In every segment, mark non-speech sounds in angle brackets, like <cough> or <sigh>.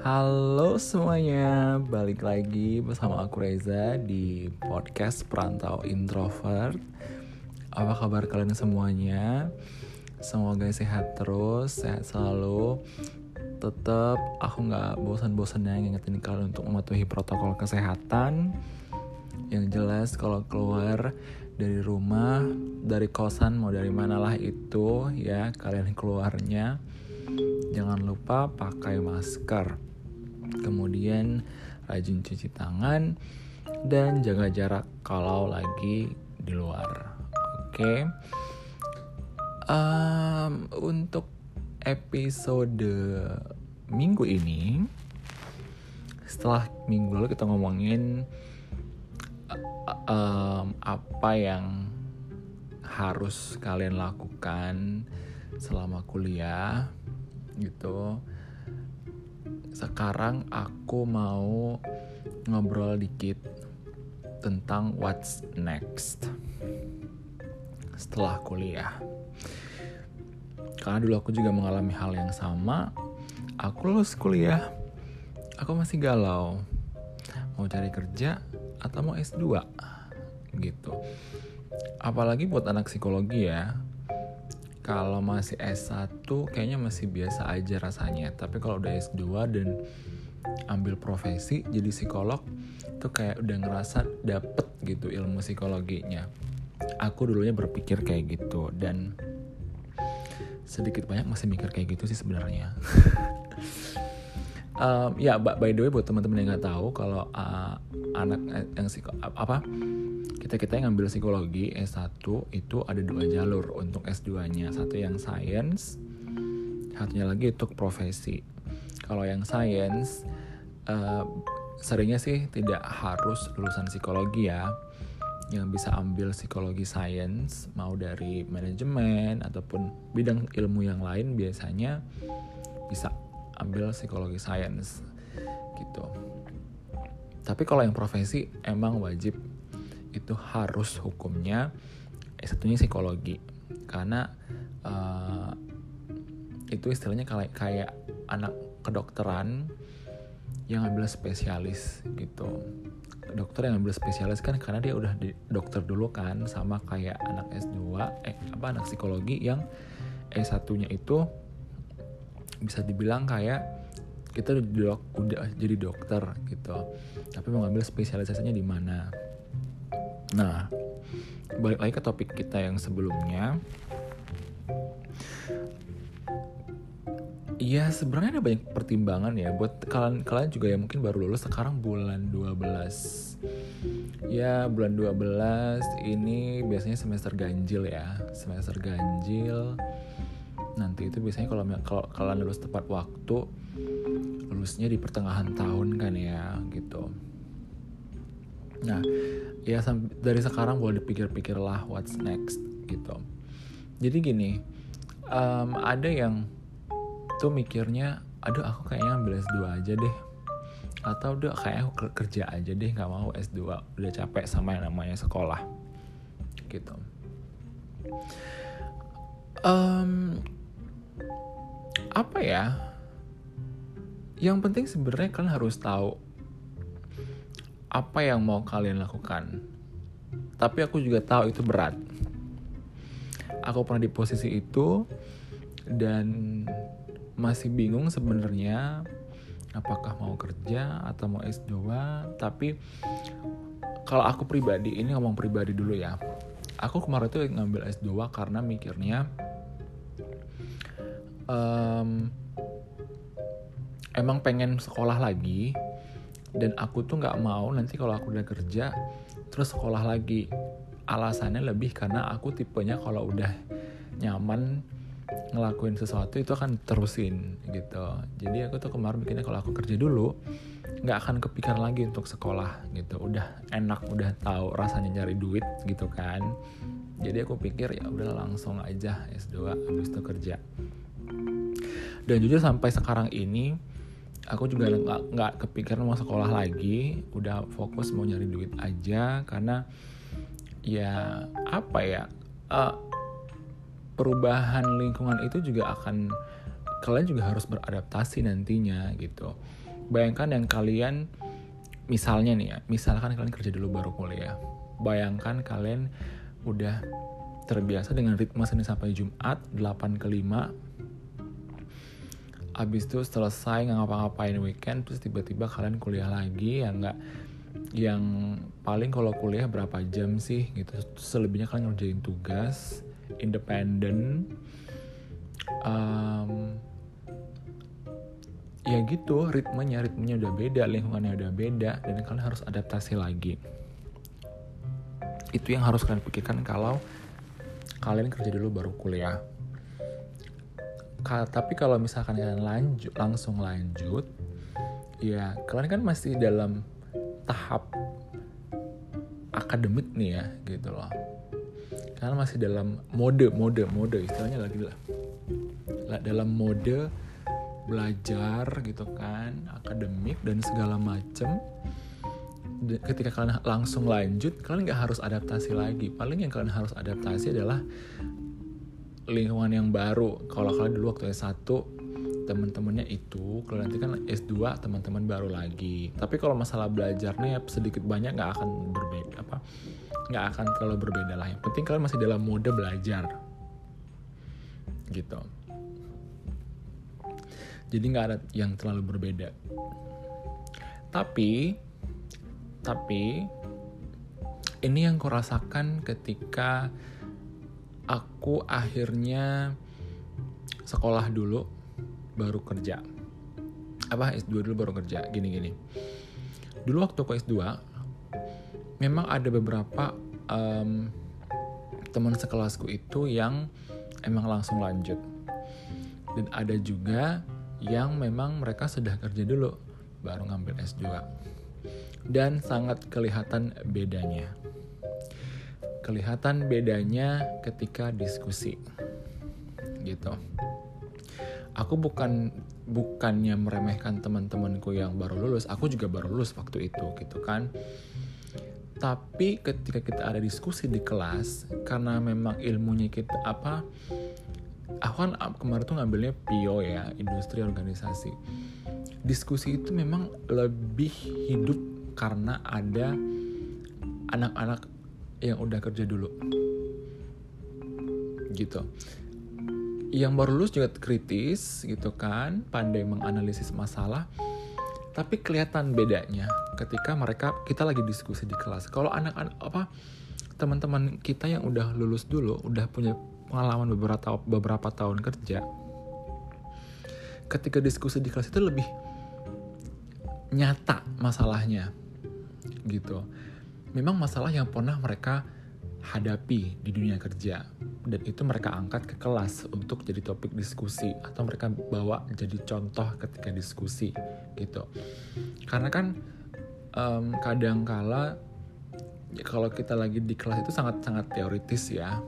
Halo semuanya, balik lagi bersama aku Reza di podcast Perantau Introvert. Apa kabar kalian semuanya? Semoga sehat terus, sehat selalu. Tetap aku nggak bosan-bosannya ngingetin kalian untuk mematuhi protokol kesehatan. Yang jelas kalau keluar dari rumah, dari kosan mau dari manalah itu ya kalian keluarnya Jangan lupa pakai masker. Kemudian rajin cuci tangan dan jaga jarak kalau lagi di luar. Oke. Okay? Um, untuk episode minggu ini setelah minggu lalu kita ngomongin um, apa yang harus kalian lakukan selama kuliah gitu sekarang aku mau ngobrol dikit tentang what's next. Setelah kuliah. Karena dulu aku juga mengalami hal yang sama. Aku lulus kuliah. Aku masih galau. Mau cari kerja atau mau S2 gitu. Apalagi buat anak psikologi ya kalau masih S1 kayaknya masih biasa aja rasanya. Tapi kalau udah S2 dan ambil profesi jadi psikolog itu kayak udah ngerasa dapet gitu ilmu psikologinya. Aku dulunya berpikir kayak gitu dan sedikit banyak masih mikir kayak gitu sih sebenarnya. <laughs> Um, ya by the way buat teman-teman yang nggak tahu kalau uh, anak yang psiko apa kita kita yang ngambil psikologi S1 itu ada dua jalur untuk S2-nya. Satu yang science, satunya lagi untuk profesi. Kalau yang science uh, seringnya sih tidak harus lulusan psikologi ya. Yang bisa ambil psikologi science mau dari manajemen ataupun bidang ilmu yang lain biasanya bisa ambil psikologi science gitu. Tapi kalau yang profesi emang wajib itu harus hukumnya S1-nya psikologi. Karena uh, itu istilahnya kayak kayak anak kedokteran yang ambil spesialis gitu. Dokter yang ambil spesialis kan karena dia udah di dokter dulu kan sama kayak anak S2 eh apa anak psikologi yang S1-nya itu bisa dibilang kayak kita udah, udah jadi dokter gitu. Tapi mau ngambil spesialisasinya di mana Nah, balik lagi ke topik kita yang sebelumnya. Iya sebenarnya ada banyak pertimbangan ya. Buat kalian kalian juga yang mungkin baru lulus sekarang bulan 12 Ya bulan 12 ini biasanya semester ganjil ya. Semester ganjil Nanti itu biasanya kalau kalau kalian lulus tepat waktu Lulusnya di pertengahan tahun kan ya gitu. Nah ya dari sekarang boleh dipikir-pikir lah what's next gitu. Jadi gini um, ada yang tuh mikirnya aduh aku kayaknya ambil S2 aja deh. Atau udah kayak aku kerja aja deh nggak mau S2 udah capek sama yang namanya sekolah. Gitu. Um, apa ya? Yang penting sebenarnya kalian harus tahu apa yang mau kalian lakukan. Tapi aku juga tahu itu berat. Aku pernah di posisi itu dan masih bingung sebenarnya apakah mau kerja atau mau S2. Tapi kalau aku pribadi, ini ngomong pribadi dulu ya. Aku kemarin tuh ngambil S2 karena mikirnya um, emang pengen sekolah lagi dan aku tuh nggak mau nanti kalau aku udah kerja terus sekolah lagi. Alasannya lebih karena aku tipenya kalau udah nyaman ngelakuin sesuatu itu akan terusin gitu. Jadi aku tuh kemarin bikinnya kalau aku kerja dulu nggak akan kepikiran lagi untuk sekolah gitu. Udah enak udah tahu rasanya nyari duit gitu kan. Jadi aku pikir ya udah langsung aja S2 habis itu kerja. Dan jujur sampai sekarang ini aku juga nggak kepikiran mau sekolah lagi. Udah fokus mau nyari duit aja karena ya apa ya uh, perubahan lingkungan itu juga akan kalian juga harus beradaptasi nantinya gitu. Bayangkan yang kalian misalnya nih ya misalkan kalian kerja dulu baru kuliah. Bayangkan kalian udah terbiasa dengan ritme Senin sampai Jumat 8 ke 5 abis itu selesai ngapa-ngapain weekend terus tiba-tiba kalian kuliah lagi ya nggak yang paling kalau kuliah berapa jam sih gitu. Selebihnya kalian ngerjain tugas independen um, ya gitu ritmenya ritmenya udah beda lingkungannya udah beda dan kalian harus adaptasi lagi. Itu yang harus kalian pikirkan kalau kalian kerja dulu baru kuliah tapi kalau misalkan kalian lanjut langsung lanjut ya kalian kan masih dalam tahap akademik nih ya gitu loh. Kalian masih dalam mode mode mode istilahnya lagi lah. Dalam mode belajar gitu kan akademik dan segala macem. Ketika kalian langsung lanjut kalian nggak harus adaptasi lagi. Paling yang kalian harus adaptasi adalah lingkungan yang baru. Kalau kalian dulu waktu S1 teman-temannya itu kalau nanti kan S2 teman-teman baru lagi. Tapi kalau masalah belajarnya sedikit banyak nggak akan berbeda apa nggak akan terlalu berbeda lah. Yang penting kalian masih dalam mode belajar. Gitu. Jadi nggak ada yang terlalu berbeda. Tapi tapi ini yang kurasakan ketika aku akhirnya sekolah dulu baru kerja. Apa S2 dulu baru kerja, gini-gini. Dulu waktu aku S2 memang ada beberapa um, teman sekelasku itu yang emang langsung lanjut. Dan ada juga yang memang mereka sudah kerja dulu baru ngambil S2 dan sangat kelihatan bedanya. Kelihatan bedanya ketika diskusi. Gitu. Aku bukan bukannya meremehkan teman-temanku yang baru lulus, aku juga baru lulus waktu itu gitu kan. Tapi ketika kita ada diskusi di kelas, karena memang ilmunya kita apa, aku kan kemarin tuh ngambilnya PIO ya, industri organisasi. Diskusi itu memang lebih hidup karena ada anak-anak yang udah kerja dulu. Gitu. Yang baru lulus juga kritis gitu kan. Pandai menganalisis masalah. Tapi kelihatan bedanya ketika mereka kita lagi diskusi di kelas. Kalau anak-anak apa teman-teman kita yang udah lulus dulu udah punya pengalaman beberapa beberapa tahun kerja ketika diskusi di kelas itu lebih nyata masalahnya gitu. Memang masalah yang pernah mereka hadapi di dunia kerja dan itu mereka angkat ke kelas untuk jadi topik diskusi atau mereka bawa jadi contoh ketika diskusi gitu. Karena kan um, kadang kala ya kalau kita lagi di kelas itu sangat sangat teoritis ya.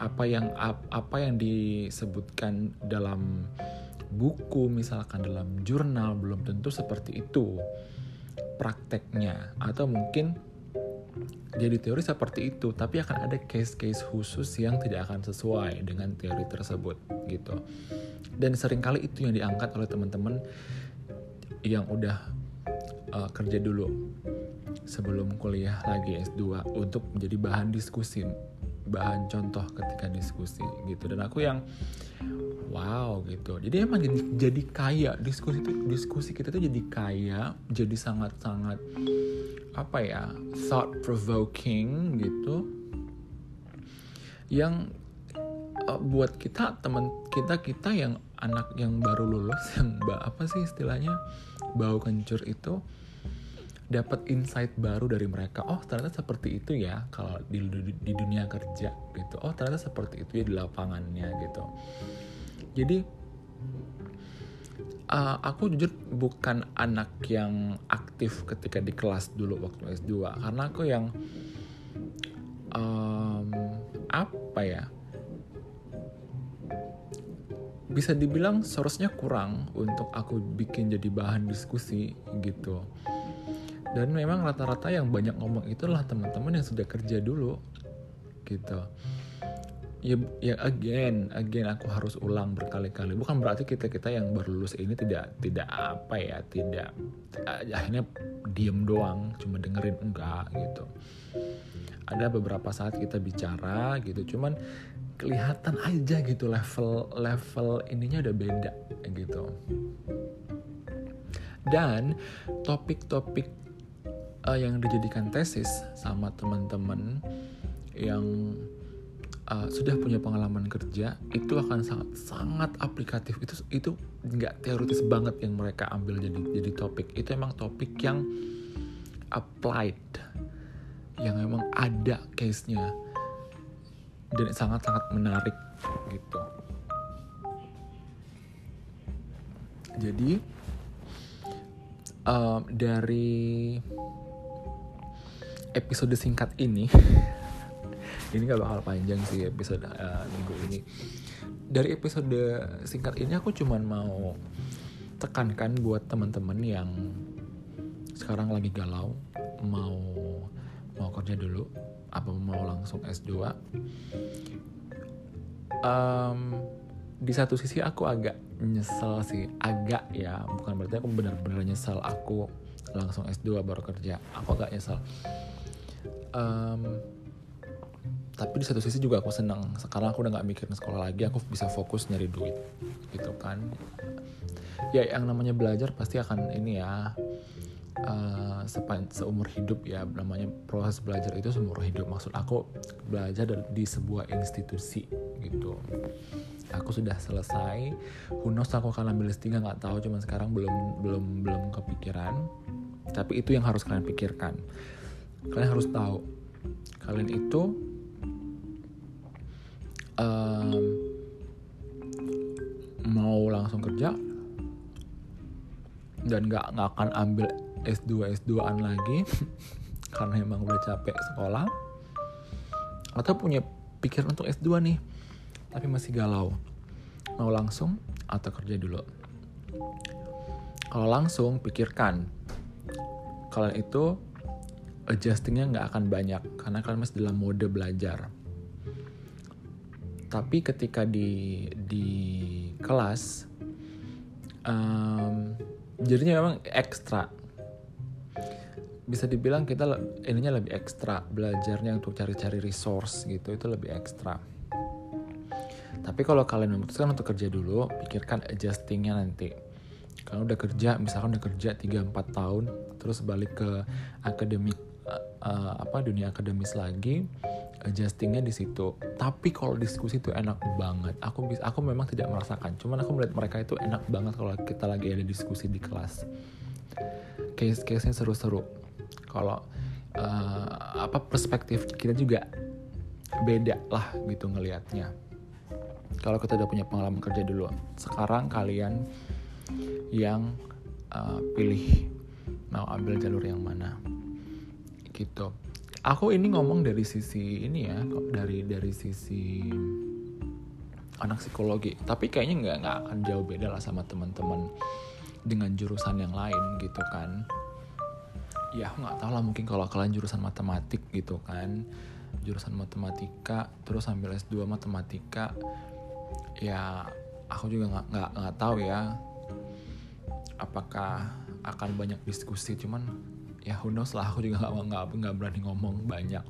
Apa yang apa yang disebutkan dalam buku misalkan dalam jurnal belum tentu seperti itu prakteknya atau mungkin jadi teori seperti itu tapi akan ada case-case khusus yang tidak akan sesuai dengan teori tersebut gitu. Dan sering kali itu yang diangkat oleh teman-teman yang udah uh, kerja dulu sebelum kuliah lagi S2 untuk menjadi bahan diskusi bahan contoh ketika diskusi gitu. Dan aku yang wow gitu. Jadi emang jadi, jadi kaya. Diskusi itu diskusi kita tuh jadi kaya jadi sangat sangat apa ya thought provoking gitu. Yang uh, buat kita teman kita kita yang anak yang baru lulus yang apa sih istilahnya bau kencur itu dapat insight baru dari mereka. Oh ternyata seperti itu ya kalau di, di, dunia kerja gitu. Oh ternyata seperti itu ya di lapangannya gitu. Jadi uh, aku jujur bukan anak yang aktif ketika di kelas dulu waktu S2 karena aku yang um, apa ya bisa dibilang seharusnya kurang untuk aku bikin jadi bahan diskusi gitu dan memang rata-rata yang banyak ngomong itulah teman-teman yang sudah kerja dulu gitu. Ya ya again again aku harus ulang berkali-kali. Bukan berarti kita kita yang baru lulus ini tidak tidak apa ya tidak akhirnya diem doang cuma dengerin enggak gitu. Ada beberapa saat kita bicara gitu. Cuman kelihatan aja gitu level level ininya udah beda gitu. Dan topik-topik uh, yang dijadikan tesis sama teman-teman yang uh, sudah punya pengalaman kerja itu akan sangat sangat aplikatif. Itu itu nggak teoritis banget yang mereka ambil jadi jadi topik. Itu emang topik yang applied yang emang ada case-nya. Dan sangat-sangat menarik gitu. Jadi um, dari episode singkat ini <laughs> ini gak bakal panjang sih episode uh, minggu ini. Dari episode singkat ini aku cuman mau tekankan buat teman-teman yang sekarang lagi galau mau mau kerja dulu apa mau langsung S2 um, di satu sisi aku agak nyesel sih agak ya bukan berarti aku benar-benar nyesel aku langsung S2 baru kerja. Aku agak nyesel um, tapi di satu sisi juga aku senang sekarang aku udah nggak mikirin sekolah lagi aku bisa fokus nyari duit gitu kan. Ya yang namanya belajar pasti akan ini ya uh, seumur hidup ya namanya proses belajar itu seumur hidup. Maksud aku belajar di sebuah institusi gitu. Aku sudah selesai. Knows aku akan ambil S3 nggak tahu cuman sekarang belum belum belum kepikiran. Tapi itu yang harus kalian pikirkan kalian harus tahu. Kalian itu um, mau langsung kerja dan nggak nggak akan ambil S2 S2an lagi <laughs> karena emang udah capek sekolah atau punya pikiran untuk S2 nih tapi masih galau. Mau langsung atau kerja dulu? Kalau langsung pikirkan. Kalian itu adjustingnya nggak akan banyak karena kalian masih dalam mode belajar. Tapi ketika di di kelas um, jadinya memang ekstra. Bisa dibilang kita ininya lebih ekstra belajarnya untuk cari-cari resource gitu itu lebih ekstra. Tapi kalau kalian memutuskan untuk kerja dulu pikirkan adjustingnya nanti. Kalau udah kerja misalkan udah kerja 3-4 tahun terus balik ke akademik uh, apa dunia akademis lagi adjustingnya di situ. Tapi kalau diskusi itu enak banget. Aku bisa aku memang tidak merasakan. Cuman aku melihat mereka itu enak banget kalau kita lagi ada diskusi di kelas. Case case nya seru-seru. Kalau uh, apa perspektif kita juga beda lah gitu ngelihatnya. Kalau kita udah punya pengalaman kerja dulu sekarang kalian yang uh, pilih mau ambil jalur yang mana gitu. Aku ini ngomong dari sisi ini ya dari dari sisi anak psikologi. Tapi kayaknya nggak nggak akan jauh beda lah sama teman-teman dengan jurusan yang lain gitu kan. Ya aku nggak tahu lah mungkin kalau kalian jurusan matematik gitu kan. Jurusan matematika terus ambil S2 matematika ya aku juga nggak nggak nggak tahu ya apakah akan banyak diskusi. Cuman ya who knows lah aku juga nggak nggak berani ngomong banyak.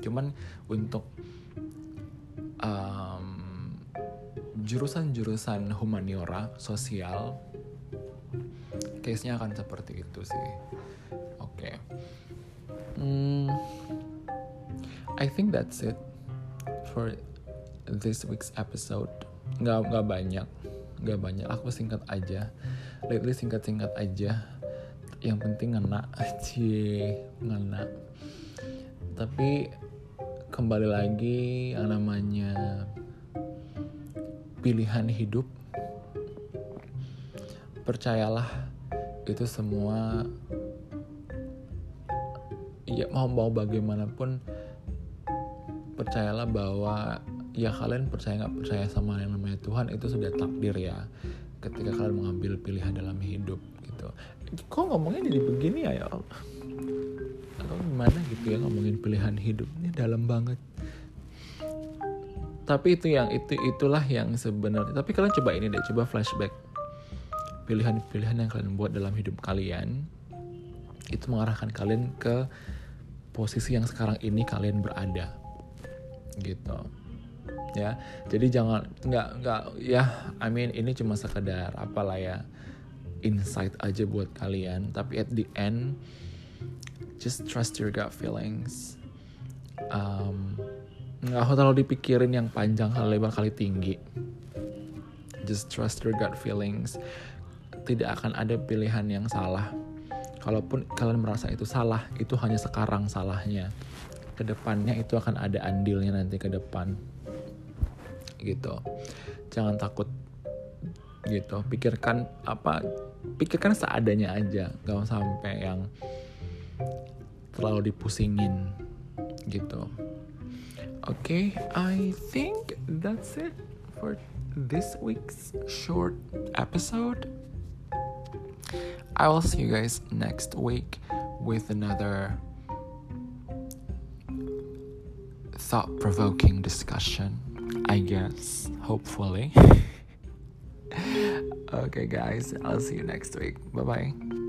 Cuman untuk um, jurusan-jurusan humaniora sosial case-nya akan seperti itu sih. Oke. Okay. hmm, I think that's it for this week's episode. Nggak nggak banyak nggak banyak. Aku singkat aja. Lately singkat-singkat aja yang penting ngena aja ngena. Tapi kembali lagi yang namanya pilihan hidup. Percayalah itu semua ya mau mau bagaimanapun percayalah bahwa ya kalian percaya nggak percaya sama yang namanya Tuhan itu sudah takdir ya. Ketika kalian mengambil pilihan dalam hidup gitu kok ngomongnya jadi begini ya ya atau gimana gitu ya ngomongin pilihan hidup? Ini dalam banget. Tapi itu yang itu itulah yang sebenarnya. Tapi kalian coba ini deh coba flashback. Pilihan-pilihan yang kalian buat dalam hidup kalian itu mengarahkan kalian ke posisi yang sekarang ini kalian berada. Gitu. Ya jadi jangan nggak nggak ya I mean ini cuma sekedar apalah ya insight aja buat kalian. Tapi at the end just trust your gut feelings. Um, nggak terlalu dipikirin yang panjang kali lebar kali tinggi. Just trust your gut feelings. Tidak akan ada pilihan yang salah. Kalaupun kalian merasa itu salah itu hanya sekarang salahnya. Ke depannya itu akan ada andilnya nanti ke depan. Gitu. Jangan takut. Gitu. Pikirkan apa pikirkan seadanya aja gak sampai yang terlalu dipusingin gitu Okay, I think that's it for this week's short episode. I will see you guys next week with another thought provoking discussion, I guess, hopefully. <laughs> okay, guys, I'll see you next week. Bye bye.